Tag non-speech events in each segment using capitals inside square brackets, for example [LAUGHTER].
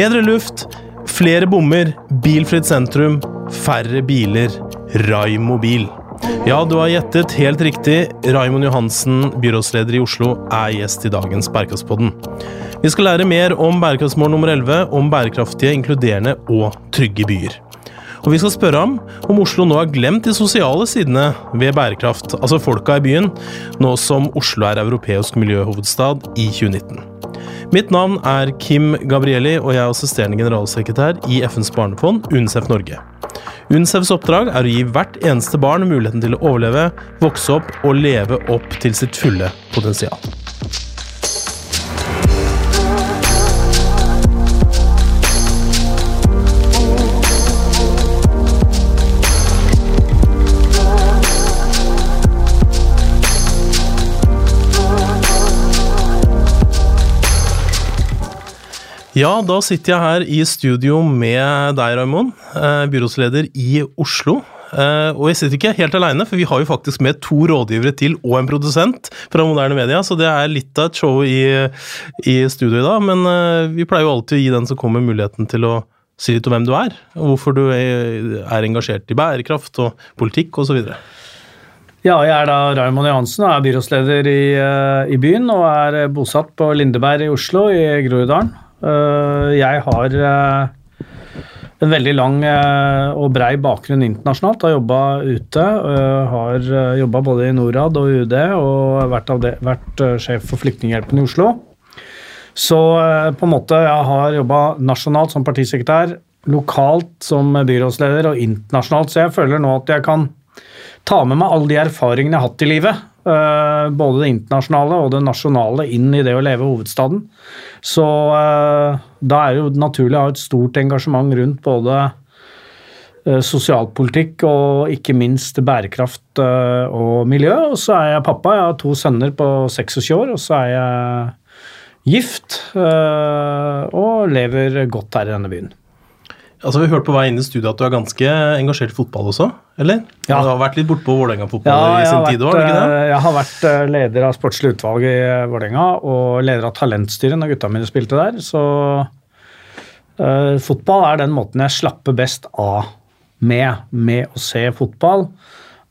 Bedre luft, flere bommer, bilfritt sentrum, færre biler. Raimobil. Ja, du har gjettet helt riktig. Raimond Johansen, byrådsleder i Oslo, er gjest i dagens Bærekraftspodden. Vi skal lære mer om bærekraftsmål nummer 11, om bærekraftige, inkluderende og trygge byer. Og vi skal spørre ham om Oslo nå har glemt de sosiale sidene ved bærekraft, altså folka i byen, nå som Oslo er europeisk miljøhovedstad i 2019. Mitt navn er Kim Gabrielli, og jeg er assisterende generalsekretær i FNs barnefond, UNICEF Norge. UNICEFs oppdrag er å gi hvert eneste barn muligheten til å overleve, vokse opp og leve opp til sitt fulle potensial. Ja, da sitter jeg her i studio med deg, Raimond. eh, Byrådsleder i Oslo. Eh, Og jeg sitter ikke helt aleine, for vi har jo faktisk med to rådgivere til og en produsent fra Moderne Media, så det er litt av et show i, i studio i dag. Men eh, vi pleier jo alltid å gi den som kommer muligheten til å si litt om hvem du er, og hvorfor du er er engasjert i bærekraft og politikk osv. Ja, jeg er da Raymond Johansen og er byrådsleder i, i byen og er bosatt på Lindeberg i Oslo i Groruddalen. Eh, Jeg har eh, en veldig lang eh, og brei bakgrunn internasjonalt. Har jobba ute. Har jobba både i Norad og UD og vært, det, vært sjef for Flyktninghjelpen i Oslo. Så på en måte jeg har jobba nasjonalt som partisekretær, lokalt som byrådsleder og internasjonalt, så jeg føler nå at jeg kan ta med meg alle de erfaringene jeg har hatt i livet. Eh, både det internasjonale og det nasjonale inn i det å leve hovedstaden. Så eh, da er det jo naturlig å ha et stort engasjement rundt både eh, sosialpolitikk og ikke minst bærekraft og miljø. Og så er jeg pappa. Jeg har to sønner på 26 år, og så er jeg gift og lever godt her i denne byen. Altså, Vi hørte på vei inn i studiet at du er ganske engasjert i fotball også, eller? Ja. Du har vært litt bortpå Vålerenga-fotball Ja, i sin har, tid vært, òg, eh, jeg har vært eh, leder av sportslig utvalg i eh, Vålerenga og leder av talentstyret når gutta mine spilte der. Så uh, fotball er den måten jeg slapper best av med, med å se fotball.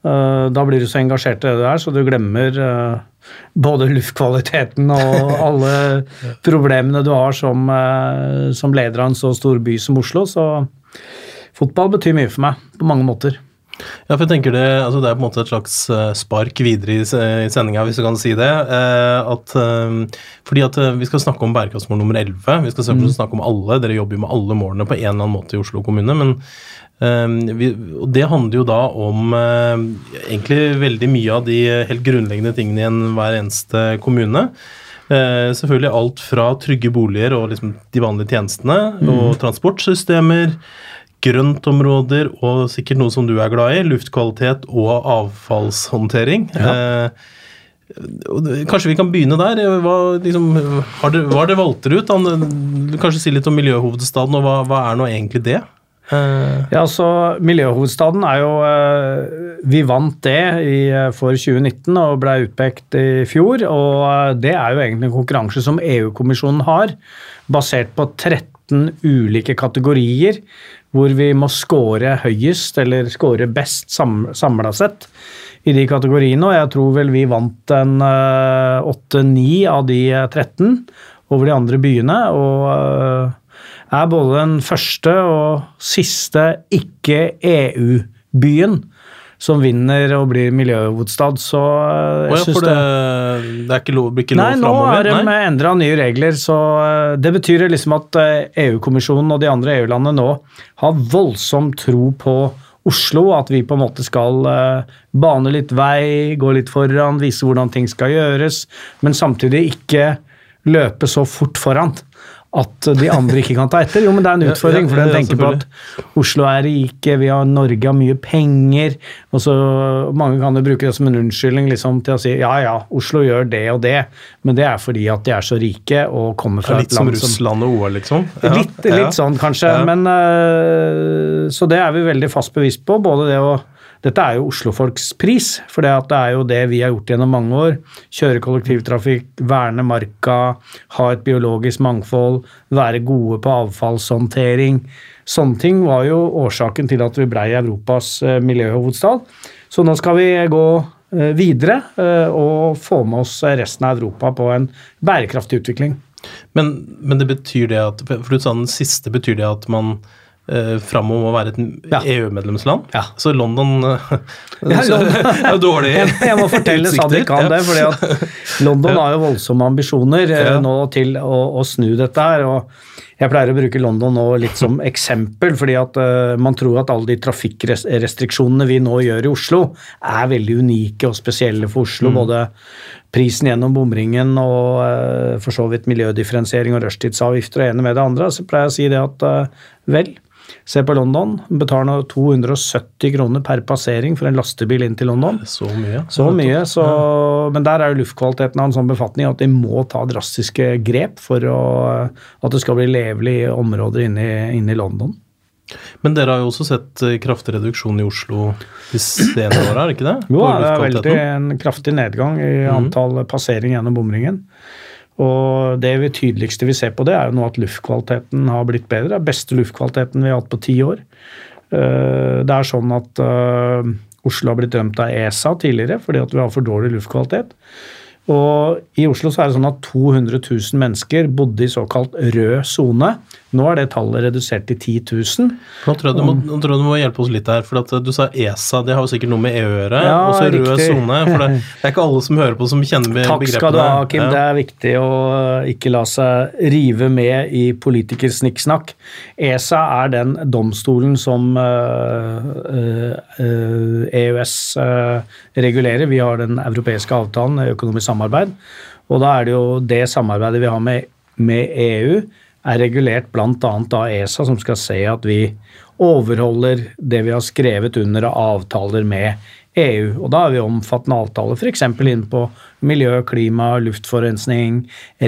Uh, da blir du så engasjert i det der, så du glemmer eh, både luftkvaliteten og [LAUGHS] alle problemene du har som, eh, som leder av en så stor by som Oslo. Så fotball betyr mye for meg på mange måter. Ja, for jeg tenker det, altså det er på en måte et slags eh, spark videre i, i sendinga, hvis du kan si det. eh, at, fordi at Vi skal snakke om bærekraftsmål nummer 11. Vi skal selvfølgelig snakke om alle. Dere jobber jo med alle målene på en eller annen måte i Oslo kommune. men vi, og Det handler jo da om eh, egentlig veldig mye av de helt grunnleggende tingene i en hver eneste kommune. Eh, selvfølgelig alt fra trygge boliger og liksom de vanlige tjenestene, og transportsystemer, grøntområder og sikkert noe som du er glad i, luftkvalitet og avfallshåndtering. Eh, kanskje vi kan begynne der. Hva, liksom, har det, hva har dere valgt dere ut? Kanskje si litt om miljøhovedstaden, og hva, hva er nå egentlig det? Eh, Ja, så Miljøhovedstaden er jo uh, Vi vant det i, eh, for 2019 og ble utpekt i fjor. Og det er jo egentlig en konkurranse som EU-kommisjonen har, basert på 13 ulike kategorier, hvor vi må score høyest eller score best sam, samla sett i de kategoriene. Og jeg tror vel vi vant en åtte-ni av de eh, 13 over de andre byene. og er både den første og siste ikke-EU-byen som vinner og blir miljøhovedstad, så jeg oh, ja, syns det, det er ikke lov, blir ikke lov Nei, nå framover? er de endra nye regler, så eh, det betyr liksom at eh, EU-kommisjonen og de andre EU-landene nå har voldsom tro på Oslo, at vi på en måte skal eh, bane litt vei, gå litt foran, vise hvordan ting skal gjøres, men samtidig ikke løpe så fort foran at de andre ikke kan ta etter. Jo, men det er en [LAUGHS] utfordring, for den tenker på at Oslo er rike, vi har Norge har mye penger, og så mange kan jo bruke det som en unnskyldning liksom, til å si ja ja, Oslo gjør det og det, men det er fordi at de er så rike og kommer fra et et som Litt som Russland og OL, liksom? Ja, Litt, litt ja. sånn, kanskje. Ja. Men, øh, så det er vi veldig fast bevisst på. Både det å dette er jo Oslofolks pris, for det, er jo det vi har gjort gjennom mange år. Kjøre kollektivtrafikk, verne marka, ha et biologisk mangfold, være gode på avfallshåndtering. Sånne ting var jo årsaken til at vi blei Europas eh, miljøhovedstad. Så nå skal vi gå eh, videre eh, og få med oss resten av Europa på en bærekraftig utvikling. Men, men det betyr det at For du sa den siste, betyr det at man eh, om å være et Ja. EU-medlemsland? Ja. Så London eh, [LAUGHS] Ja, [LAUGHS] så, er dårlig Jeg, jeg må fortelle. Sadiq om det, fordi at [LAUGHS] London har jo voldsomme ambisjoner eh, nå til å, å snu dette her. og Jeg pleier å bruke London nå litt som eksempel, fordi at uh, man tror at alle de trafikkrestriksjonene vi nå gjør i Oslo, er veldig unike og spesielle for Oslo. Både prisen gjennom bomringen og eh, for så vidt miljødifferensiering og rushtidsavgifter og ene med det andre. Så pleier jeg å si det at eh, vel, Se på London. Betaler nå 270 kroner per passering for en lastebil inn til London. Så mye. Så mye, så, men der er jo luftkvaliteten av en sånn befatning at de må ta drastiske grep for å, at det skal bli levelige områder inne i, inne i London. Men dere har jo også sett eh, kraftig reduksjon i Oslo de senere åra, er det ikke det? Jo, det er veldig en kraftig nedgang i antall passering gjennom bomringen. Og det vi tydeligste vi ser på det, er jo nå at luftkvaliteten har blitt bedre. Det er beste luftkvaliteten vi har hatt på ti år. Eh, Det er sånn at eh, Oslo har blitt dømt av ESA tidligere fordi at vi har for dårlig luftkvalitet. Og I Oslo så er det sånn at 200 000 mennesker bodde i såkalt rød sone. Nå er det tallet redusert til 10 000. Nå tror jeg du må, tror jeg du må hjelpe oss litt her, for at eh, du sa ESA, det har jo sikkert noe med EU å gjøre. Ja, og så rød sone, for det, er ikke alle som hører på som kjenner begrepene. Takk skal du ha, Kim. Ja. Det er viktig å ikke la seg rive med i politikersnikksnakk. ESA er den domstolen som eh, EØS øh, regulerer. Vi har den europeiske avtalen, økonomisk samarbeid. Og da er det jo det samarbeidet vi har med, med EU, er regulert bl.a. av ESA, som skal se at vi overholder det vi har skrevet under av avtaler med EU. Og da har vi omfattende avtaler f.eks. inn på miljø, klima, luftforurensning,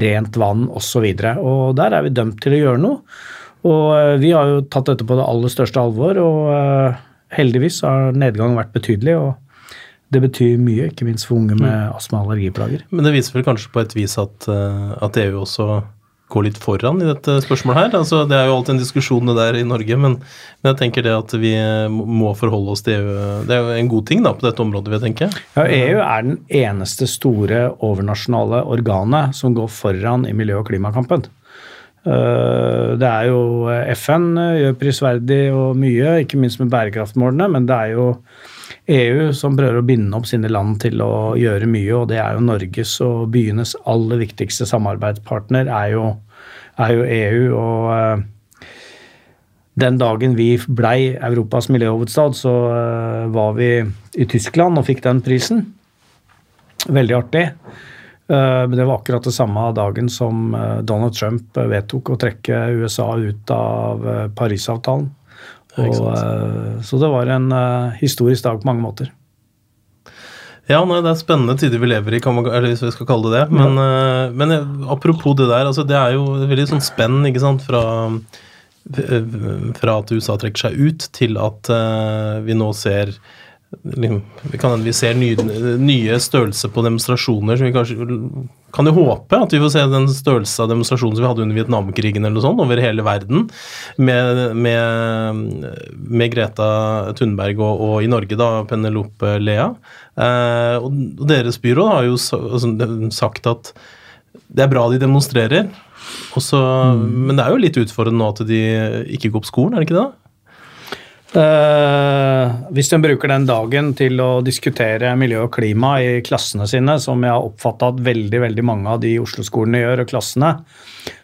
rent vann osv. Og, og der er vi dømt til å gjøre noe. Og eh, vi har jo tatt dette på det aller største alvor, og eh, heldigvis har nedgangen vært betydelig. og det betyr mye, ikke minst for unge med astma og allergiplager. Men det viser vel kanskje på et vis at, eh, at EU også går litt foran i dette spørsmålet her. Altså, det er jo alltid en diskusjon det der i Norge, men, men jeg tenker det at vi eh, må forholde oss til EU Det er jo en god ting da på dette området, vil jeg tenke. Ja, EU er den eneste store overnasjonale organet som går foran i miljø- og klimakampen. Eh, Det er jo FN eh, gjør prisverdig og mye, ikke minst med bærekraftmålene, men det er jo EU som prøver å binde opp sine land til å gjøre mye, og det er jo Norges og byenes aller viktigste samarbeidspartner er jo, er jo EU. og eh, den dagen vi blei Europas miljøhovedstad, så eh, var vi i Tyskland og fikk den prisen. Veldig artig. Eh, Men det var akkurat det samme dagen som Donald Trump vedtok å trekke USA ut av Parisavtalen. Ja, Og, eh, så det var en eh, historisk dag på mange måter. Ja, nei, det er spennende tider vi lever i, kan man, eller hvis vi skal kalle det det. Men, eh, men apropos det der, altså det er jo veldig sånn spenn ikke sant, fra, fra at USA trekker seg ut, til at uh, vi nå ser vi kan hende vi ser nye, nye størrelser på demonstrasjoner. som vi kanskje kan jo håpe at vi får se den størrelse av demonstrasjoner som vi hadde under Vietnamkrigen eller noe sånt, over hele verden, med, med, med Greta Thunberg og, og i Norge da Penelope Lea. Eh, og, deres byråd har jo altså, sagt at det er bra de demonstrerer, også, mm. men det er jo litt utfordrende nå at de ikke går på skolen, er det ikke det? Eh, hvis de bruker den dagen til å diskutere miljø og klima i klassene sine, som jeg har oppfatta at veldig veldig mange av de Oslo-skolene gjør, og klassene,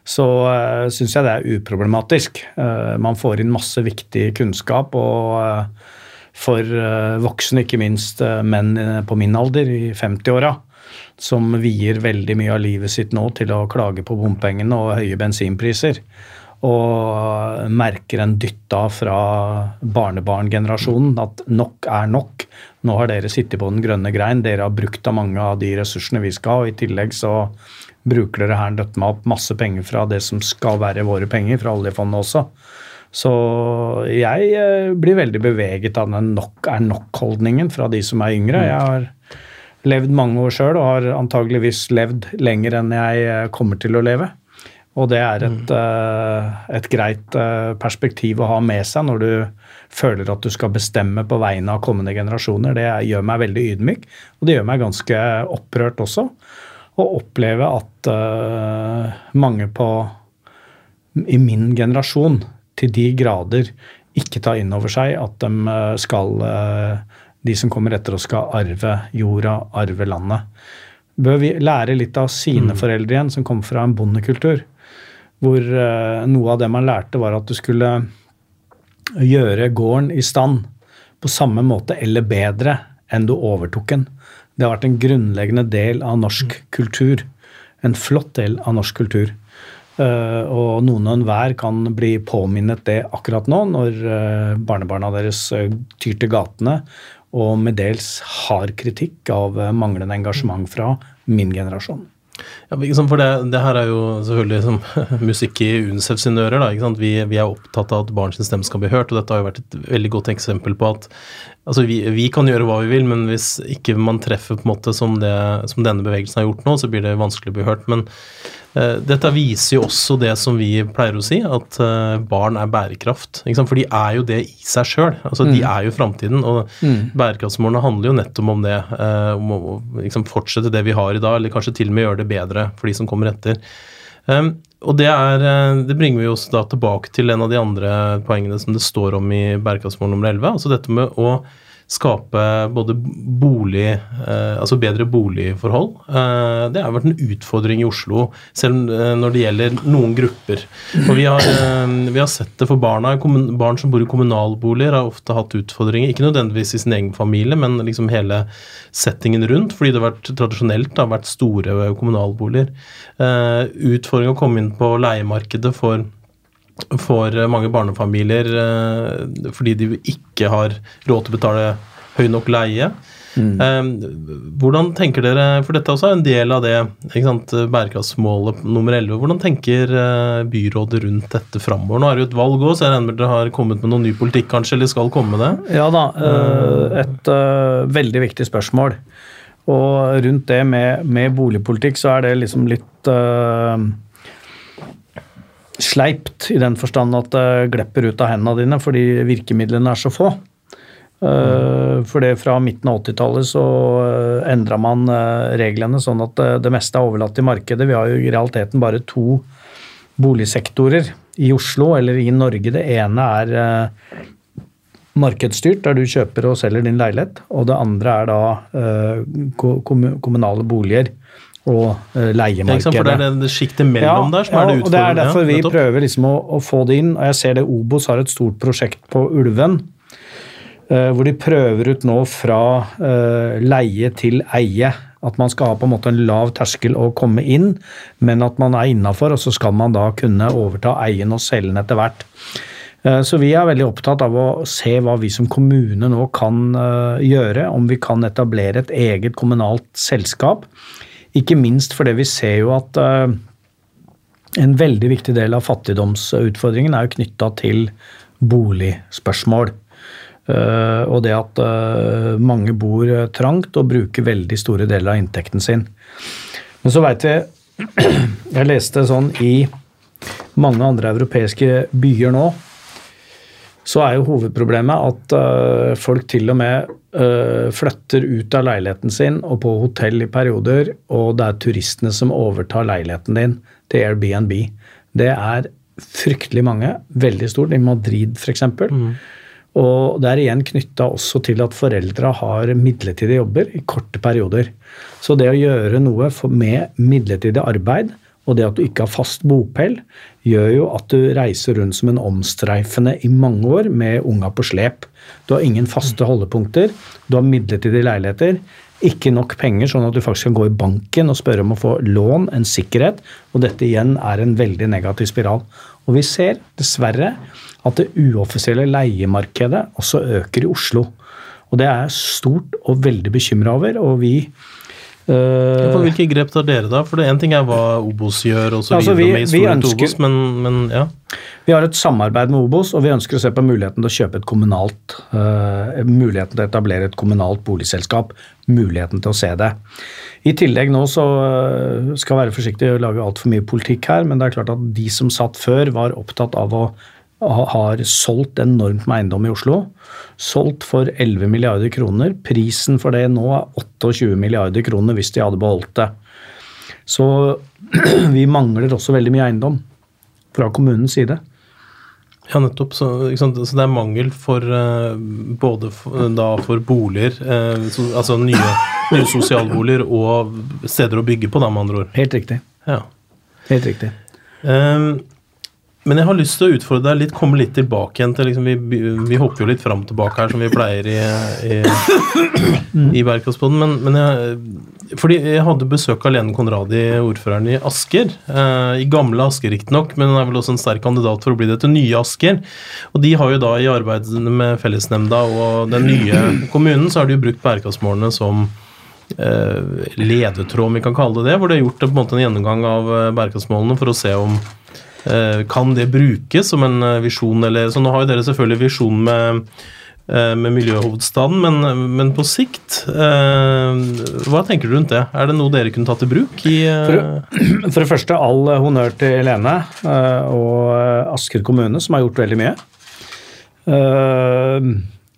så uh, syns jeg det er uproblematisk. Uh, man får inn masse viktig kunnskap, og uh, for eh, voksne, ikke minst eh, menn eh, på min alder, i 50-åra, som vier veldig mye av livet sitt nå til å klage på bompengene og høye bensinpriser og merker en dytt da fra barnebarngenerasjonen at nok er nok. Nå har dere sittet på den grønne grein, dere har brukt av mange av de ressursene vi skal ha, og i tillegg så bruker dere her dødt meg opp masse penger fra det som skal være våre penger, fra oljefondet også. Så jeg eh, blir veldig beveget av den nok er nok-holdningen fra de som er yngre. Jeg har levd mange år sjøl og har antageligvis levd lenger enn jeg eh, kommer til å leve. Og det er et, mm. et, greit perspektiv å ha med seg når du føler at du skal bestemme på vegne av kommende generasjoner. Det gjør meg veldig ydmyk, og det gjør meg ganske opprørt også. Å oppleve at uh, mange på i min generasjon til de grader ikke tar inn over seg at de eh, skal de som kommer etter oss, skal arve jorda, arve landet. Bør vi lære litt av sine mm. foreldre igjen, som kommer fra en bondekultur? Hvor uh, noe av det man lærte, var at du skulle gjøre gården i stand på samme måte eller bedre enn du overtok den. Det har vært en grunnleggende del av norsk kultur. En flott del av norsk kultur. Uh, og noen og enhver kan bli påminnet det akkurat nå, når uh, barnebarna deres tyr til gatene og med dels hard kritikk av manglende engasjement fra min generasjon. Ja, for det, det, her er jo selvfølgelig som [LAUGHS] musikk i UNICEF sine ører. Da, vi, vi, er opptatt av at barns stemme skal bli hørt, og dette har jo vært et veldig godt eksempel på at altså vi, vi, kan gjøre hva vi vil, men hvis ikke man treffer på en måte som, det, som denne bevegelsen har gjort nå, så blir det vanskelig å bli hørt. Men dette viser jo også det som vi pleier å si, at uh, barn er bærekraft. For de er jo det i seg sjøl. Altså, mm. De er jo framtiden. Og mm. bærekraftsmålene handler jo nettopp om det. Uh, om å liksom, fortsette det vi har i dag, eller kanskje til og med gjøre det bedre for de som kommer etter. Um, og det, er, det bringer vi oss da tilbake til en av de andre poengene som det står om i bærekraftsmål nummer 11. Altså dette med å skape både bolig, eh, altså bedre boligforhold. Eh, det har vært en utfordring i Oslo, selv eh, når det gjelder noen grupper. Og vi har, vi har sett det for barna. Barn som bor i kommunalboliger, har ofte hatt utfordringer. Ikke nødvendigvis i sin egen familie, men liksom hele settingen rundt, fordi det har vært tradisjonelt har vært store kommunalboliger. Eh, utfordring å komme inn på leiemarkedet for for mange barnefamilier eh, fordi de ikke har råd til å betale høy nok leie. Mm. Eh, hvordan tenker dere, for dette også er en del av det ikke sant, bærekraftsmålet nummer 11. Hvordan tenker eh, byrådet rundt dette framover? Nå er det jo et valg òg, så jeg regner med dere har kommet med noen ny politikk, kanskje, eller skal komme med det? Ja da, et veldig viktig spørsmål. Og rundt det med, med boligpolitikk så er det liksom litt sleipt i den forstand at det glepper ut av hendene dine fordi virkemidlene er så få. Mm. For det fra midten av 80-tallet så eh, endra man eh, reglene sånn at det meste er overlatt til markedet. Vi har jo i realiteten bare to boligsektorer i Oslo eller i Norge. Det ene er markedsstyrt, der du kjøper og selger din leilighet. Og det andre er da kommunale boliger og uh, leiemarkedet. For det er det sjiktet mellom ja, der som ja, er det utfordrende. og Det er derfor vi prøver liksom å, å, få det inn. og Jeg ser det Obos har et stort prosjekt på Ulven. Uh, hvor de prøver ut nå fra uh, leie til eie. At man skal ha på en måte en lav terskel å komme inn, men at man er innafor, og så skal man da kunne overta eien og selge den etter hvert. Så vi er veldig opptatt av å se hva vi som kommune nå kan gjøre. Om vi kan etablere et eget kommunalt selskap ikke minst fordi vi ser jo at uh, en veldig viktig del av fattigdomsutfordringen er jo knytta til boligspørsmål. Uh, og det at uh, mange bor trangt og bruker veldig store deler av inntekten sin. Men så veit vi [CLEARS THROAT] Jeg leste sånn i mange andre europeiske byer nå så er jo hovedproblemet at folk til og med flytter ut av leiligheten sin og på hotell i perioder, og det er turistene som overtar leiligheten din til Airbnb. Det er fryktelig mange, veldig stort, i Madrid f.eks. Mm. Og det er igjen knytta også til at foreldra har midlertidige jobber i korte perioder. Så det å gjøre noe med midlertidig arbeid, og det at du ikke har fast bopel, gjør jo at du reiser rundt som en omstreifende i mange år med unga på slep. Du har ingen faste holdepunkter, du har midlertidige leiligheter, ikke nok penger sånn at du faktisk kan gå i banken og spørre om å få lån, en sikkerhet, og dette igjen er en veldig negativ spiral. Og vi ser dessverre at det uoffisielle leiemarkedet også øker i Oslo. Og det er jeg stort og veldig bekymra over, og vi Ja, for hvilke grep tar dere da? For det en ting er hva Obos gjør og så Altså, videre vi- med vi ønsker- Obos, men, men ja. Vi har et samarbeid med Obos, og vi ønsker å se på muligheten til å kjøpe et kommunalt uh, Muligheten til å etablere et kommunalt boligselskap. Muligheten til å se det. I tillegg nå så eh, skal jeg være forsiktig og lage altfor mye politikk her, men det er klart at de som satt før, var opptatt av å har solgt enormt med eiendom i Oslo. Solgt for 11 milliarder kroner. Prisen for det nå er 28 milliarder kroner hvis de hadde beholdt det. Så [CLEARS THROAT] vi mangler også veldig mye eiendom fra kommunens side. Ja, nettopp. Så, så det er mangel for eh, både for, da for boliger, eh, så, altså nye, nye sosialboliger og steder å bygge på, da, med andre ord. Helt riktig. Ja. Helt riktig. Ehm, men jeg har lyst til å utfordre deg litt, komme litt tilbake igjen til liksom, vi, vi hopper jo litt fram og tilbake her, som vi pleier i, i, i Bærekraftspodden. Men, men jeg, fordi jeg hadde besøk av Lene Konradi, ordføreren i Asker. eh, I gamle Asker, riktignok, men hun er vel også en sterk kandidat for å bli det til nye Asker. Og de har jo da i arbeidet med fellesnemnda og den nye kommunen, så har de jo brukt bærekraftsmålene som eh, ledetråd, om vi kan kalle det det, hvor de har gjort en en gjennomgang av eh, bærekraftsmålene for å se om kan det brukes som en eh, visjon, eller Så nå har jo dere selvfølgelig visjon med, eh, med miljøhovedstaden, men, men på sikt eh, Hva tenker du rundt det? Er det noe dere kunne tatt i bruk i eh, For [CLEARS THROAT] det første all honnør til Lene eh, og eh, Asker kommune, som har gjort veldig mye. Eh,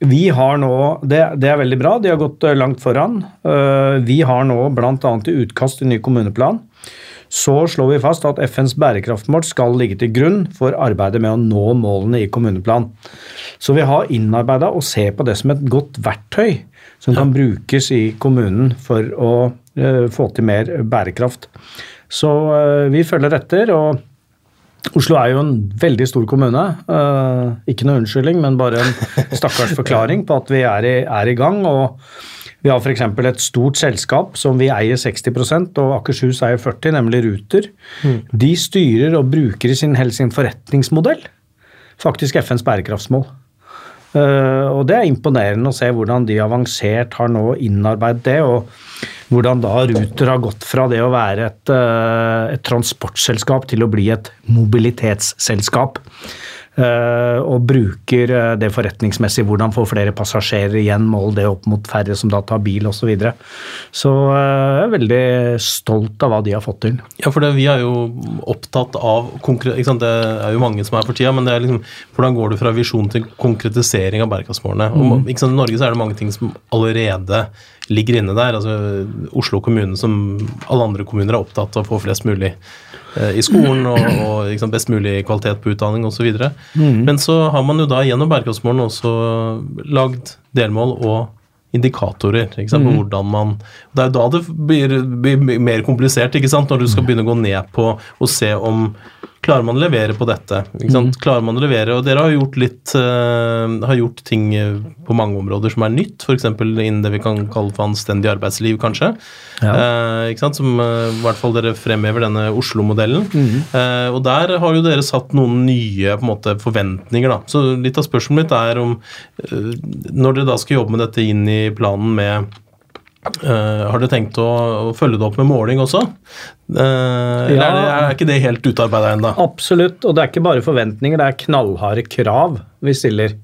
Vi har nå, det, det er veldig bra, de har gått eh, langt foran. Eh, Vi har nå bl.a. i utkast til ny kommuneplan så slår vi fast at FNs bærekraftmål skal ligge til grunn for arbeidet med å nå målene i kommuneplanen. Så vi har innarbeida og ser på det som et godt verktøy som kan brukes i kommunen for å eh, få til mer bærekraft. Så eh, vi følger etter. og Oslo er jo en veldig stor kommune. Eh, ikke noe unnskyldning, men bare en stakkars forklaring på at vi er i, er i gang. og vi har f.eks. et stort selskap som vi eier 60% og Akershus eier 40 nemlig Ruter. De styrer og bruker i sin, sin forretningsmodell faktisk FNs bærekraftsmål. Uh, og Det er imponerende å se hvordan de avansert har nå innarbeidet det, og hvordan da Ruter har gått fra det å være et, uh, et transportselskap til å bli et mobilitetsselskap. Eh, og bruker eh, det forretningsmessig, hvordan få flere passasjerer igjen, mål det opp mot færre som da tar bil osv. Så, videre. så eh, jeg er veldig stolt av hva de har fått til. Ja, for det, vi er jo opptatt av ikke sant? Det er jo mange som er for tida, men det er liksom hvordan går du fra visjon til konkretisering av bærekraftsmålene? Og. I Norge så er det mange ting som allerede ligger inne der. altså Oslo kommune, som alle andre kommuner, er opptatt av å få flest mulig i skolen og, og liksom best mulig kvalitet på utdanning osv. Mm. Men så har man jo da gjennom bærekraftsmålene også lagd delmål og indikatorer ikke sant, på hvordan man Det er jo da det blir, blir mer komplisert, ikke sant, når du skal begynne å gå ned på og se om Klarer man å levere på dette? Ikke sant? Klarer man å levere, og Dere har gjort litt uh, har gjort ting eh, på mange områder som er nytt, f.eks. innen det vi kan kalle for anstendig arbeidsliv, kanskje. Ja. Uh? Som uh, i hvert fall dere fremhever denne Oslo-modellen. Eh, og der har jo dere satt noen nye måte, forventninger. da. Så litt av spørsmålet mitt er om Når dere da skal jobbe med dette inn i planen med eh, har dere tenkt å, å følge det opp med måling også? Eh, eller Ja. er, det, er ikke det helt utarbeida ennå? Absolutt, og det er ikke bare forventninger, det er knallharde krav vi stiller.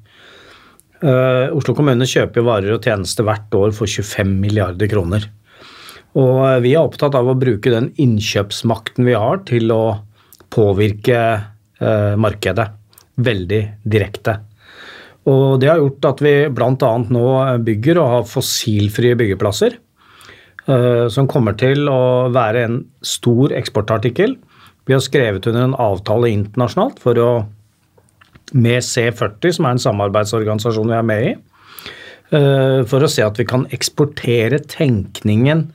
Uh, Oslo kommune kjøper jo varer og tjenester hvert år for 25 milliarder kroner. Og eh, vi er opptatt av å bruke den innkjøpsmakten vi har til å påvirke eh, markedet veldig direkte. Og det har gjort at vi bl.a. nå bygger og har fossilfrie byggeplasser. eh, Som kommer til å være en stor eksportartikkel. Vi har skrevet under en avtale internasjonalt for å, med C40, som er en samarbeidsorganisasjon vi er med i, eh, for å se at vi kan eksportere tenkningen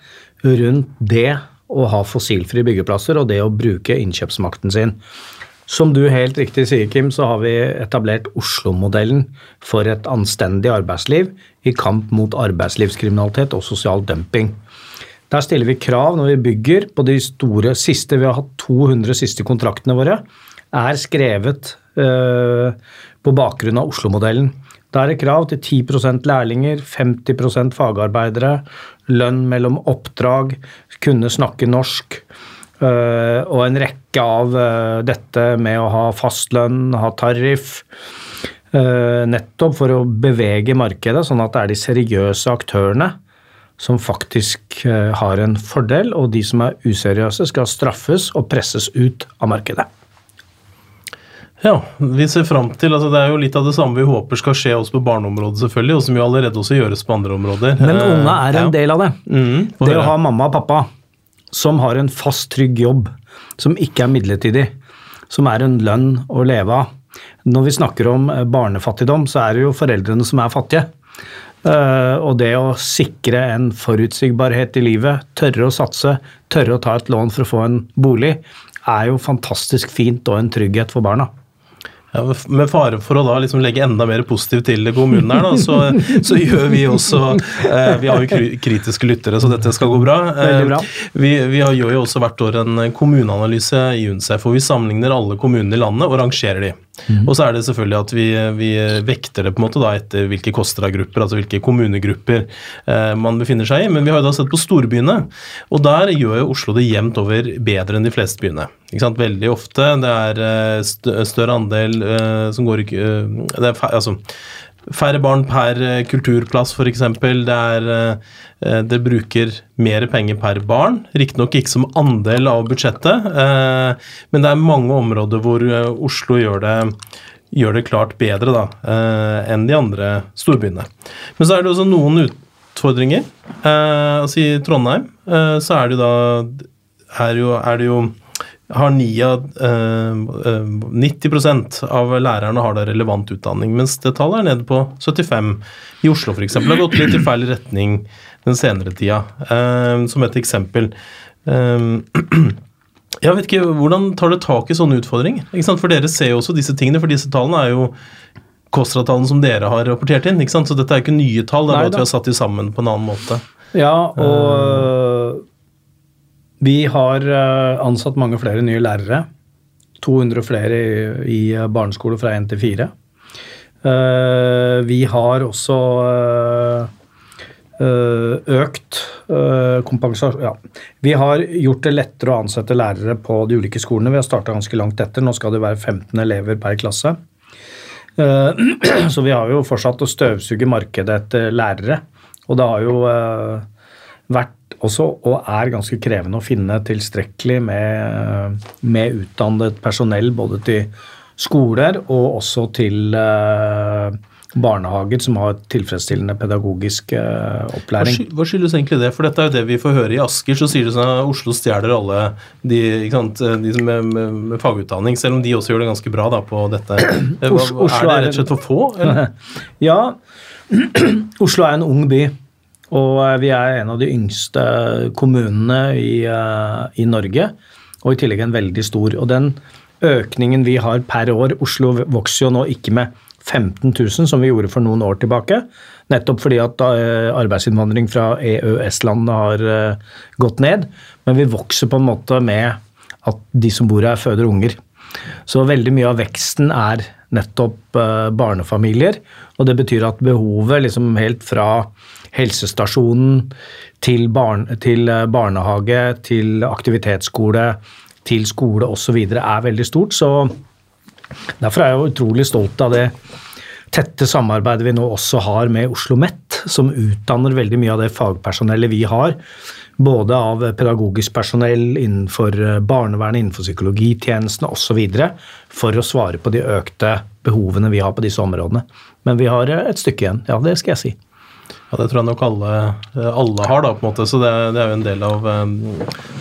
rundt det å ha fossilfrie byggeplasser og det å bruke innkjøpsmakten sin. Som du helt riktig sier, Kim, så har vi etablert Oslo-modellen for et anstendig arbeidsliv i kamp mot arbeidslivskriminalitet og sosial dumping. Der stiller vi krav når vi bygger på de store siste Vi har hatt 200 siste kontraktene våre. Er skrevet øh, på bakgrunn av Oslo-modellen. Da er det krav til 10% lærlinger, 50% fagarbeidere, lønn mellom oppdrag, kunne snakke norsk. Øh, og en rekke av uh, dette med å ha fastlønn, ha tariff. Uh, nettopp for å bevege markedet, sånn at det er de seriøse aktørene som faktisk har en fordel, og de som er useriøse skal straffes og presses ut av markedet. Ja, vi ser fram til altså Det er jo litt av det samme vi håper skal skje også på barneområdet, selvfølgelig, og som jo allerede også gjøres på andre områder. Men unga er en ja. del av det. Mm, Det å ha mamma og pappa som har en fast, trygg jobb, som ikke er midlertidig, som er en lønn å leve av. Når vi snakker om eh, barnefattigdom, så er det jo foreldrene som er fattige. Eh, og det å sikre en forutsigbarhet i livet, tørre å satse, tørre å ta et lån for å få en bolig, er jo fantastisk fint og en trygghet for barna. Ja, med fare for å da liksom legge enda mer positivt til kommunen her, da, så, [LAUGHS] så gjør vi også eh, Vi har jo kritiske lyttere, så dette skal gå bra. Eh, bra. Vi, vi har, gjør jo også hvert år en kommuneanalyse i UNCEF, hvor vi sammenligner alle kommunene i landet og rangerer de. Mhm. Og så er det selvfølgelig at vi, vi vekter det på en måte da etter hvilke KOSTRA-grupper, altså hvilke kommunegrupper eh, man befinner seg i. Men vi har jo da sett på storbyene, og der gjør jo Oslo det jevnt over bedre enn de fleste byene. Ikke sant? Veldig ofte. Det er eh, større andel eh, som går i eh, det altså, Færre barn per eh, kulturplass, f.eks. Det, er, eh, det bruker mer penger per barn. Riktignok ikke som andel av budsjettet, eh, men det er mange områder hvor eh, Oslo gjør det, gjør det klart bedre da, eh, enn de andre storbyene. Men så er det også noen utfordringer. Eh, altså I Trondheim eh, så er det jo da er, jo, er det jo har ni eh, eh, 90% av lærerne har da relevant utdanning, mens det tallet er nede på 75 i Oslo f.eks. Det har gått litt i feil retning den senere tida, eh, som et eksempel. Eh, [CLEARS THROAT] jeg vet ikke, Hvordan tar det tak i sånne utfordringer? For dere ser jo også disse tingene, for disse tallene er jo KOSTRA-tallene som dere har rapportert inn. Så dette er ikke nye tall, det er bare at vi har satt de sammen på en annen måte. Ja, og vi har eh, ansatt mange flere nye lærere. 200 flere i, i barneskole fra 1 til 4. Eh, Vi har også eh, eh, økt kompensasjon ja. Vi har gjort det lettere å ansette lærere på de ulike skolene. Vi har starta ganske langt etter. Nå skal det være 15 elever per klasse. Eh, [CLEARS THROAT] Så vi har jo fortsatt å støvsuge markedet etter lærere. Og det har jo eh, vært også, og er ganske krevende å finne tilstrekkelig med, med utdannet personell både til skoler og også til eh, barnehager som har tilfredsstillende pedagogisk eh, opplæring. Hva skyldes egentlig det? For dette er jo det vi får høre i Asker. Så sier det sånn at Oslo stjeler alle de, sant, de som med, med, med fagutdanning, selv om de også gjør det ganske bra da på dette. Hva, Oslo- Oslo er det rett og slett for få? Eller? [LAUGHS] Ja, [CLEARS THROAT] Oslo er en ung by, og eh, vi er en av de yngste kommunene i, eh, i Norge. Og i tillegg en veldig stor. Og den økningen vi har per år Oslo vokser jo nå ikke med 15 000, som vi gjorde for noen år tilbake. Nettopp fordi at eh, arbeidsinnvandring fra EØS-landene har gått ned. Men vi vokser på en måte med at de som bor her, føder unger. Så veldig mye av veksten er nettopp barnefamilier. Og det betyr at behovet liksom helt fra helsestasjonen til, barn, til eh, barnehage, til aktivitetsskole, til skole osv. er veldig stort. Så derfor er jeg utrolig stolt av det tette samarbeidet vi nå også har med Oslo OsloMet, som utdanner veldig mye av det fagpersonellet vi har. Både av pedagogisk personell innenfor eh, barnevernet, innenfor psykologitjenestene osv. For å svare på de økte behovene vi har på disse områdene. Men vi har eh, et stykke igjen, ja det skal jeg si. Ja, Det tror jeg nok alle, alle har, da, på en måte. Så det, det er jo en del av um,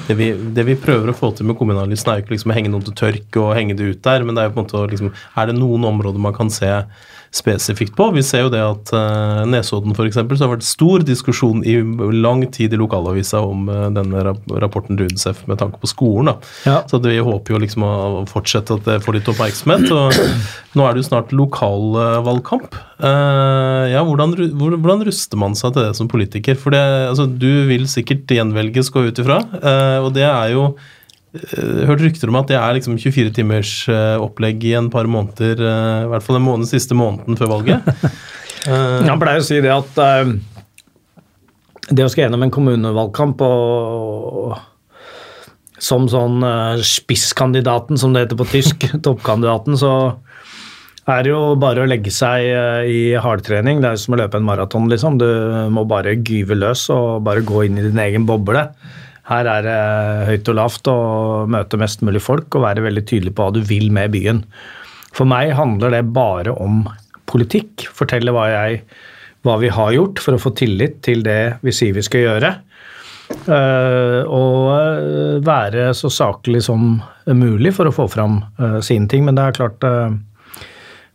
det, vi, det vi prøver å få til med kommunalisten, er jo ikke liksom å henge noen til tørk og henge det ut der, men det er jo på en måte å liksom Er det noen områder man kan se spesifikt på? Vi ser jo det at uh, Nesodden f.eks. så har det vært stor diskusjon i lang tid i lokalavisa om uh, denne rapporten til UNICEF med tanke på skolen. Ja. Så vi håper jo liksom å fortsette at det får litt oppmerksomhet. og Nå er det jo snart lokalvalgkamp. Uh, ja, hvordan, hvordan ruster man seg til det som politiker? For det, altså, du vil sikkert gjenvelges, gå ut ifra, uh, og det er jo Jeg hørte rykter om at det er liksom 24 timers opplegg i en par måneder, i hvert fall den måned, siste måneden før valget. [LAUGHS] Han pleier å si det at det å skal gjennom en kommunevalgkamp og som sånn spisskandidaten, som det heter på tysk, [LAUGHS] toppkandidaten, så er det jo bare å legge seg eh, i hardtrening. Det er jo som å løpe en maraton, liksom. Du må bare gyve løs og bare gå inn i din egen boble. Her er det høyt og lavt å møte mest mulig folk og være veldig tydelig på hva du vil med byen. For meg handler det bare om politikk. Fortelle hva, jeg, hva vi har gjort for å få tillit til det vi sier vi skal gjøre. Uh, og eh, være så saklig som mulig for å få fram uh, sine ting. Men det er klart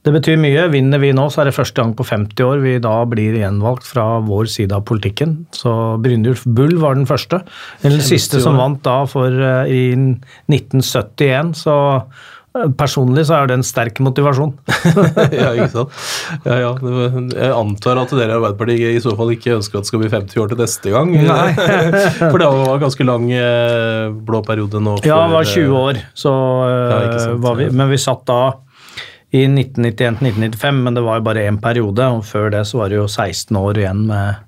det betyr mye. Vinner vi nå, så er det første gang på 50 år vi da blir gjenvalgt fra vår side av politikken. Så Brynjulf Bull var den første. Den siste som vant da for uh, i 1971. Så uh, personlig så er det en sterk motivasjon. [LAUGHS] ja, ikke sant. Ja, ja. Jeg antar at dere i Arbeiderpartiet i så fall ikke ønsker at det skal bli 50 år til neste gang. [LAUGHS] for det var ganske lang uh, blå periode nå. For, ja, det var 20 år. Så, ja, sant, vi, men vi satt da i 1991-1995, men det var jo bare én periode. Og før det så var det jo 16 år igjen med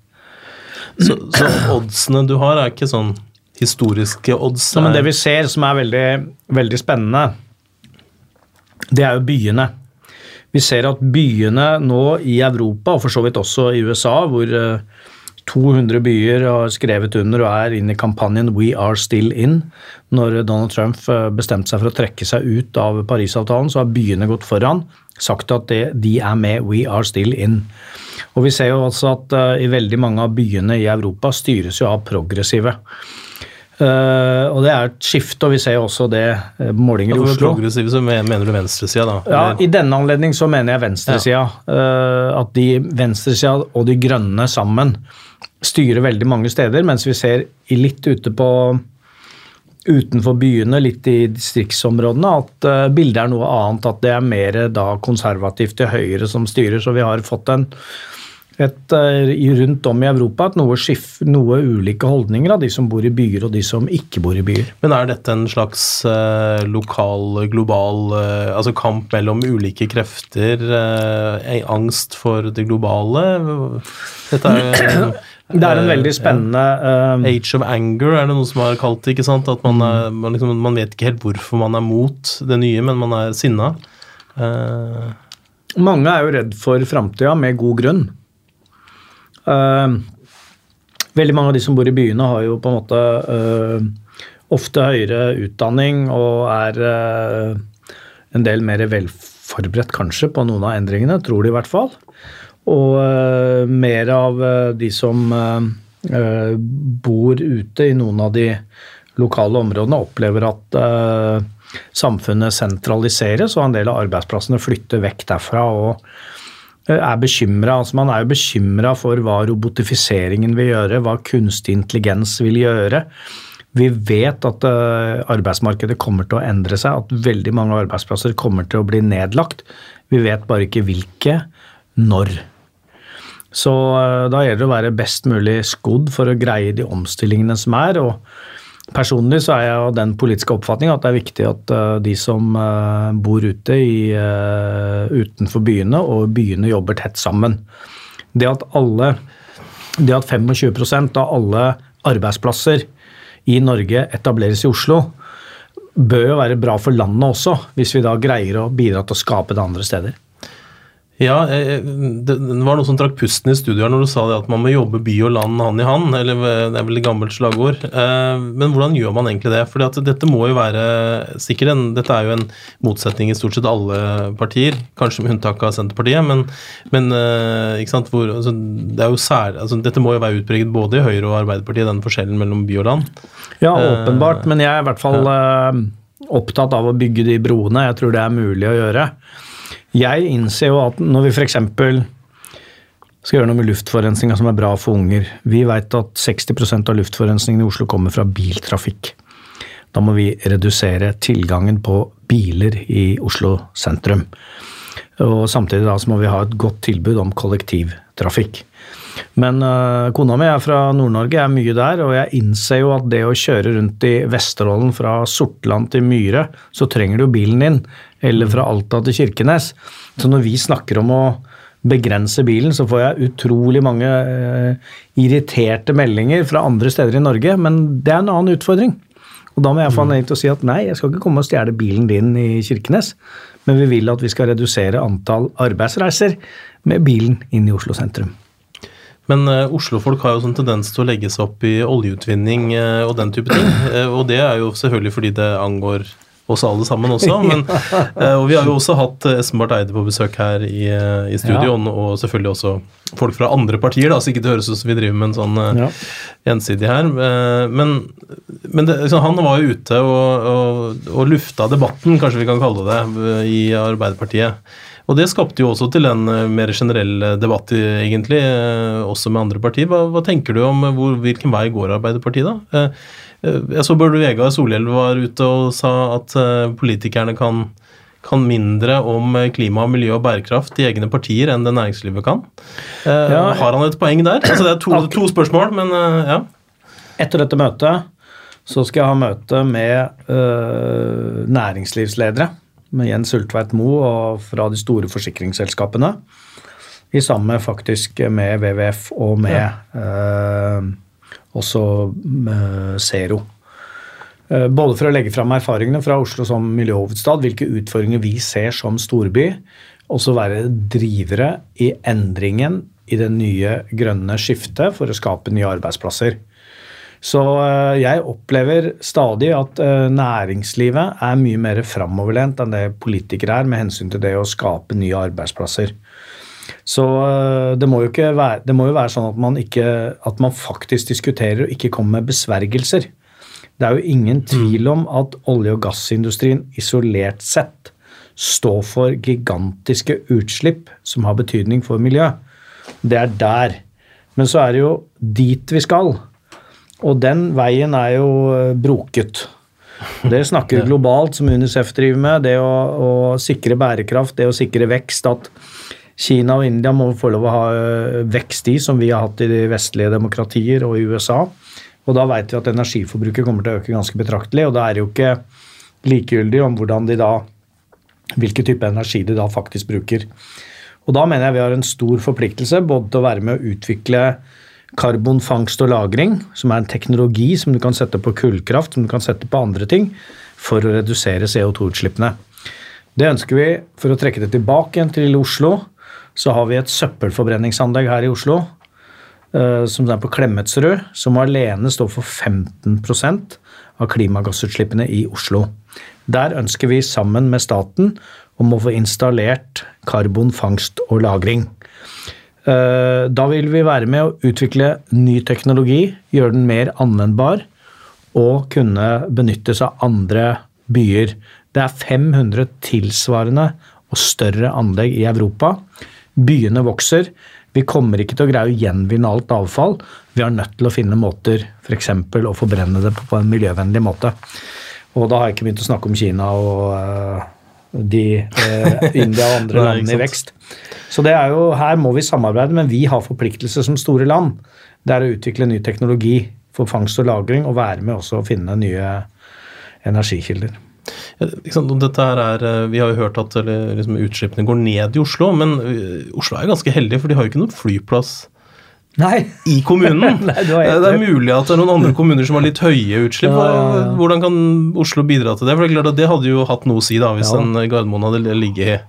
Så, så oddsene du har, er ikke sånn historiske odds? Ja, men det vi ser som er veldig, veldig spennende, det er jo byene. Vi ser at byene nå i Europa, og for så vidt også i USA, hvor 200 byer har skrevet under og er inne i kampanjen We are still in. Når Donald Trump eh, bestemte seg for å trekke seg ut av Parisavtalen, så har byene gått foran, sagt at det, de er med We are still in. Og Vi ser jo altså at uh, i veldig mange av byene i Europa styres jo av progressive. Uh, og Det er et skifte, og vi ser jo også det uh, målinger i Oslo. Progressive så mener du venstresida, da? Ja, I denne anledning så mener jeg venstresida. Ja. Uh, at de venstresida og de grønne sammen styrer veldig mange steder, mens vi ser litt ute på utenfor byene, litt i distriktsområdene, at uh, bildet er noe annet. At det er mer da konservativt til høyre som styrer. Så vi har fått en et, uh, rundt om i Europa et noe, skif, noe, ulike holdninger av de som bor i byer og de som ikke bor i byer. Men er dette en slags eh, lokal, global altså kamp mellom ulike krefter? angst for det globale? Dette er det er en veldig spennende uh, Age of anger er det noe som har kalt det. ikke sant? At man, er, man, liksom, man, vet ikke helt hvorfor man er mot det nye, men man er sinna. Uh, Mange er jo redd for framtida, med god grunn. Uh, veldig mange av de som bor i byene, har jo på en måte ofte høyere utdanning og er en del mer velforberedt kanskje på noen av endringene, tror de i hvert fall. Og uh, mer av uh, de som uh, bor ute i noen av de lokale områdene, opplever at samfunnet sentraliseres, og en del av arbeidsplassene flytter vekk derfra. og er bekymra. Altså man er jo bekymra for hva robotifiseringen vil gjøre, hva kunstig intelligens vil gjøre. Vi vet at arbeidsmarkedet kommer til å endre seg, at veldig mange arbeidsplasser kommer til å bli nedlagt. Vi vet bare ikke hvilke, når. Så eh, da gjelder det å være best mulig skodd for å greie de omstillingene som er. og Personlig så er jeg av den politiske oppfatning at det er viktig at uh, de som uh, bor ute i, utenfor byene og byene jobber tett sammen. Det at, alle, det at 25% av alle arbeidsplasser i Norge etableres i Oslo, bør jo være bra for landet også, hvis vi da greier å bidra til å skape det andre steder. Ja, det var noe som trakk pusten i studioet når du sa det at man må jobbe by og land hand i hand. eller Det er vel et gammelt slagord. Eh, men hvordan gjør man egentlig det? For dette må jo være sikkert en, Dette er jo en motsetning i stort sett alle partier, kanskje med unntak av Senterpartiet. Men, men eh, Hvor, altså, det sær, altså, dette må jo være utpreget både i Høyre og Arbeiderpartiet, den forskjellen mellom by og land. Ja, åpenbart. Men jeg er i hvert fall ja. Eh, opptatt av å bygge de broene. Jeg tror det er mulig å gjøre. Jeg innser jo at når vi f.eks. skal gjøre noe med luftforurensninga som er bra for unger Vi vet at 60% av luftforurensningen i Oslo kommer fra biltrafikk. Da må vi redusere tilgangen på biler i Oslo sentrum. Og Samtidig da så må vi ha et godt tilbud om kollektiv trafikk. Men uh, kona mi er fra Nord-Norge, jeg er mye der, og jeg innser jo at det å kjøre rundt i Vesterålen fra Sortland til Myre, så trenger du bilen din, eller fra Alta til Kirkenes. Så når vi snakker om å begrense bilen, så får jeg utrolig mange uh, irriterte meldinger fra andre steder i Norge, men det er en annen utfordring. Og da må jeg få anledning til å si at nei, jeg skal ikke komme og stjele bilen din i Kirkenes, men vi vil at vi skal redusere antall arbeidsreiser med bilen inn i Oslo sentrum. Men uh, Oslo-folk har jo sånn tendens til å legge seg opp i oljeutvinning uh, og den type ting. Uh, [CLEARS THROAT] og det er jo selvfølgelig fordi det angår oss alle sammen også. [LAUGHS] Men, og vi har jo også hatt Espen Barth Eide på besøk her i, i studio, ja. og selvfølgelig også folk fra andre partier, da, så ikke det høres ut som vi driver med en sånn ja. gjensidig her. Men, men det, liksom, han var jo ute og, og, og lufta debatten, kanskje vi kan kalle det, i Arbeiderpartiet. Og det skapte jo også til en eh, mer generell eh, debatt, egentlig, eh, også med andre partier. Hva, hva tenker du om hvor, hvilken vei går Arbeiderpartiet, da? Jeg så Bård Vegar Solhjell var ute og sa at politikerne kan, kan mindre om klima, miljø og bærekraft i egne partier enn det næringslivet kan. Ja, har han et poeng der? Altså, det er to, to spørsmål, men ja. Etter dette møtet så skal jeg ha møte med øh, næringslivsledere med Jens Ultveit Moe og fra de store forsikringsselskapene. I sammen faktisk med WWF og med ja. eh, også med Zero. Eh, både for å legge fram erfaringene fra Oslo som miljøhovedstad, hvilke utfordringer vi ser som storby, og så være drivere i endringen i det nye grønne skiftet for å skape nye arbeidsplasser. Så eh, jeg opplever stadig at eh, næringslivet er mye mer framoverlent enn det politikere er med hensyn til det å skape nye arbeidsplasser. Så eh, det må jo, være, det må jo være, sånn at man, ikke, at man faktisk diskuterer og ikke kommer med besvergelser. Det er jo ingen mm. tvil om at olje- og gassindustrien isolert sett står for gigantiske utslipp som har betydning for miljøet. Det er der. Men så er det jo dit vi skal. Og den veien er jo eh, broket. Det snakker [LAUGHS] globalt, som Unicef driver med. Det å, å, sikre bærekraft, det å sikre vekst. At Kina og India må få lov å ha eh, vekst i, som vi har hatt i de vestlige demokratier og i USA. Og da vet vi at energiforbruket kommer til å øke ganske betraktelig. Og da er det jo ikke likegyldig om hvordan de da hvilken type energi de da faktisk bruker. Og da mener jeg vi har en stor forpliktelse både til å være med å utvikle karbonfangst og -lagring, som er en teknologi som du kan sette på kullkraft, som du kan sette på andre ting, for å redusere CO2-utslippene. Det ønsker vi for å trekke det tilbake igjen til Oslo. Så har vi et søppelforbrenningsanlegg her i Oslo eh, som er på Klemetsrud, som alene står for 15% av klimagassutslippene i Oslo. Der ønsker vi sammen med staten om å få installert karbonfangst og -lagring. Eh, da vil vi være med å utvikle ny teknologi, gjøre den mer anvendbar og kunne benyttes av andre byer. Det er 500 tilsvarende og større anlegg i Europa. Byene vokser. Vi kommer ikke til å greie å gjenvinne alt avfall. Vi er nødt til å finne måter f.eks. å forbrenne det på en miljøvennlig måte. Og da har jeg ikke begynt å snakke om Kina og uh, de eh, India og andre [LAUGHS] landene i vekst. Så det er jo, her må vi samarbeide, men vi har forpliktelse som store land. Det er å utvikle ny teknologi for fangst og lagring, og være med også å finne nye energikilder. Dette her er, eh, Vi har jo hørt at liksom, utslippene går ned i Oslo, men eh, Oslo er jo ganske heldig, for de har jo ikke noen flyplass Nei. i kommunen. [LAUGHS] Nei, det, det, er mulig at det er noen andre kommuner som har litt høye utslipp. Ja, ja, ja. Hvordan kan Oslo bidra til det? For Det er klart at det hadde jo hatt noe å si da, hvis en Gardermoen hadde ligget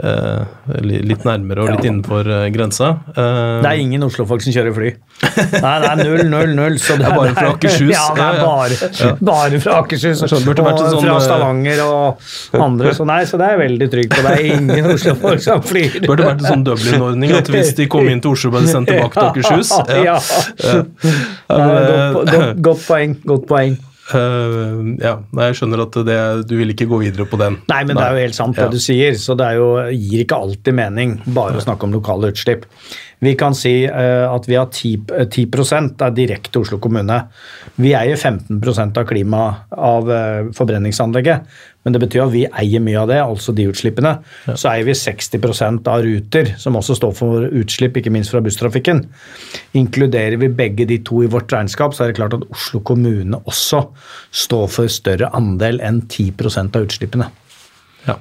Uh, litt nærmere og litt ja. innenfor uh, grensa. Uh, det er ingen Oslo-folk som kjører fly. Nei, det er null, null, null. Så det, er bare fra Akershus. Ja, det er bare, ja. bare fra Akershus. Og sånn, fra Stavanger og andre. Så nei, så det er jeg veldig trygg på. Det er ingen Oslo-folk som flyr. Det burde vært en sånn Dublin-ordning at hvis de kom inn til Oslo, ble de sendt tilbake til Akershus. [LAUGHS] Ja. Nei, godt, godt, godt poeng. Godt poeng. Uh, ja, jeg skjønner at det, du vil ikke gå videre på den. Nei, men Nei. det er jo helt sant det ja. du sier. Så det jo, gir ikke alltid mening bare å snakke om lokale utslipp. Vi kan si uh, at vi har 10, 10 er direkte Oslo kommune. Vi eier 15 av klima av uh, forbrenningsanlegget. Men det betyr at vi eier mye av det, altså de utslippene. Ja. Så eier vi 60% av Ruter, som også står for utslipp, ikke minst fra busstrafikken. Inkluderer vi begge de to i vårt regnskap, så er det klart at Oslo kommune også står for større andel enn 10 av utslippene. Ja.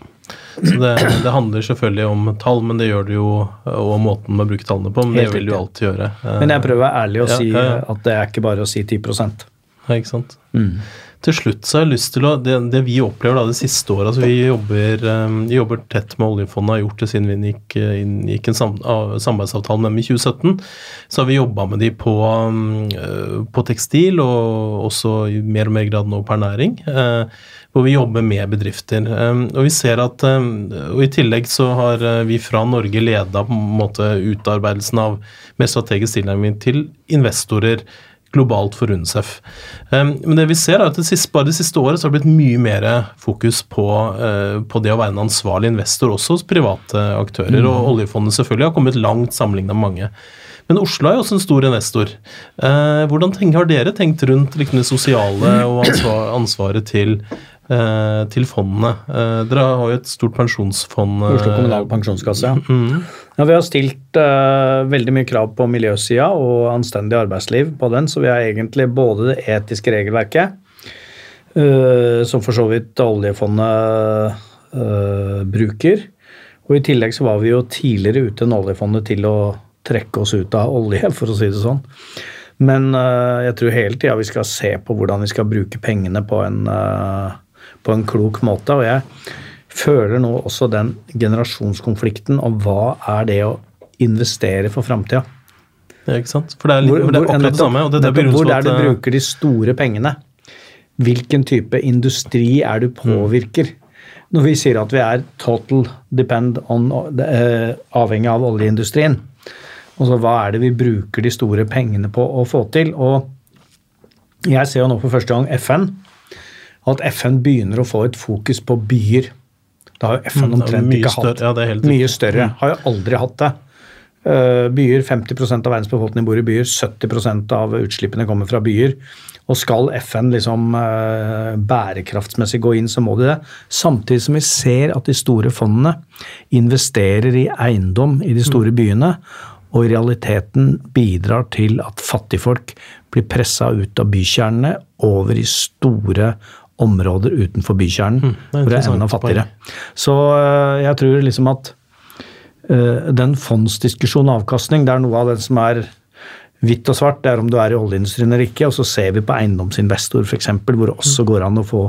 Så det, det, handler selvfølgelig om tall, men det gjør det jo og måten man bruker tallene på. Men Helt det vil du alltid gjøre. Men jeg prøver å være ærlig og ja, si ja, ja. at det er ikke bare å si 10 Ja, ikke sant. Mm til slutt så har jeg lyst til å Det, det vi opplever da det siste året altså Vi jobber, um, vi jobber tett med oljefondet, har gjort det siden vi inngikk, inngikk en sam, samarbeidsavtale med dem i 2017. Så har vi jobba med de på, um, på, tekstil, og også i mer og mer grad nå på ernæring. Uh, hvor vi jobber med bedrifter. Um, og vi ser at, og I tillegg så har uh, vi fra Norge leda på en måte utarbeidelsen av mer strategisk tilnærming til investorer globalt for UNICEF. Men det vi ser er at det siste, bare det siste året så har det blitt mye mer fokus på, uh, på det å være en ansvarlig investor også hos private aktører. Mm. Og oljefondet selvfølgelig har kommet langt sammenlignet med mange. Men Oslo er jo også en stor investor. Uh, hvordan tenker, har dere tenkt rundt liksom, det sosiale og ansvaret til Eh, til fondene. Eh, dere har jo et stort pensjonsfond. Oslo kommunal pensjonskasse, ja. Mm. ja. Vi har stilt eh, veldig mye krav på miljøsida og anstendig arbeidsliv på den, så vi har egentlig både det etiske regelverket, uh, som for så vidt oljefondet uh, bruker, og i tillegg så var vi jo tidligere ute enn oljefondet til å trekke oss ut av olje, [LAUGHS] for å si det sånn. Men jeg tror hele tida vi skal se på hvordan vi skal bruke pengene på en på en klok måte. Og jeg føler nå også den generasjonskonflikten om hva er det å investere for framtida. Ja, ikke sant? For det er, litt, hvor, det er akkurat det samme. Det det hvor er det du eh, bruker de store pengene? Hvilken type industri er du påvirker? Når vi sier at vi er total depend on, uh, avhengig av oljeindustrien. Altså, hva er det vi bruker de store pengene på å få til? Og jeg ser jo nå for første gang FN at FN begynner å få et fokus på byer. Det har jo FN mm, omtrent ikke hatt. Større, ja, mye større. Mm. Har jo aldri hatt det. Uh, byer, 50 av verdens befolkning bor i byer. 70% av utslippene kommer fra byer. Og skal FN liksom uh, bærekraftsmessig gå inn, så må de det. Samtidig som vi ser at de store fondene investerer i eiendom i de store mm. byene. Og i realiteten bidrar til at fattigfolk blir pressa ut av bykjernene over i store områder utenfor bykjernen mm, hvor det er enda fattigere. Så eh, jeg tror liksom at uh, den fondsdiskusjonen avkastning, det er noe av det som er hvitt og svart. Det er om du er i oljeindustrien eller ikke. Og så ser vi på eiendomsinvestor f.eks., hvor det også går an å få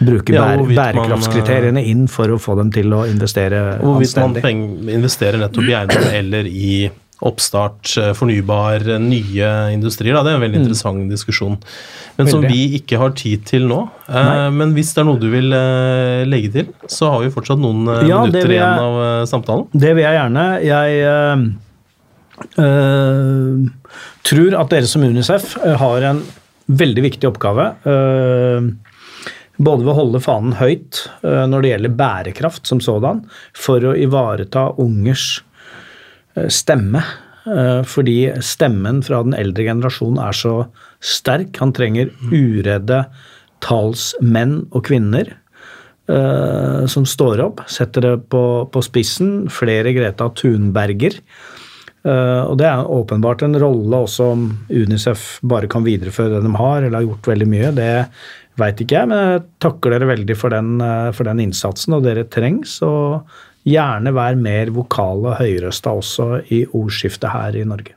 bruke ja, bærekraftskriteriene inn for å få dem til å investere anstendig. Hvorvidt man investerer nettopp i eiendom eller i oppstart, eh, fornybar, eh, nye industrier. Da. Det er en veldig mm. interessant diskusjon. Men som vi ikke har tid til nå. Eh, Nei. Men hvis det er noe du vil legge til, så har vi fortsatt noen ja, minutter jeg, igjen av samtalen. Det vil jeg gjerne. Jeg øh, tror at dere som Unicef har en veldig viktig oppgave. Øh, både ved å holde fanen høyt når det gjelder bærekraft som sådan, for å ivareta ungers stemme. Eh, fordi stemmen fra den eldre generasjonen er så sterk. Han trenger uredde talsmenn og -kvinner uh, som står opp, setter det på, på spissen. Flere Greta Thunberger. Og det er åpenbart en rolle også om Unicef bare kan videreføre det de har, eller har gjort veldig mye. Det veit ikke jeg, men jeg takker dere veldig for den, for den innsatsen, og dere trengs. Og gjerne være mer vokale og høyrøsta også i ordskiftet her i Norge.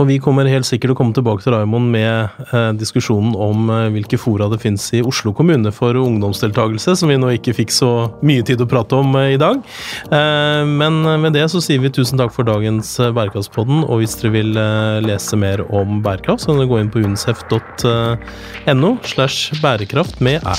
Og vi kommer helt sikkert å komme tilbake til Raymond med eh, diskusjonen om eh, hvilke fora det finnes i Oslo kommune for ungdomsdeltakelse, som vi nå ikke fikk så mye tid å prate om eh, i dag. Eh, men med det så sier vi tusen takk for dagens eh, Bærekraftspodden, og hvis dere vil eh, lese mer om bærekraft, så kan dere gå inn på unicef.no slash bærekraft med æ.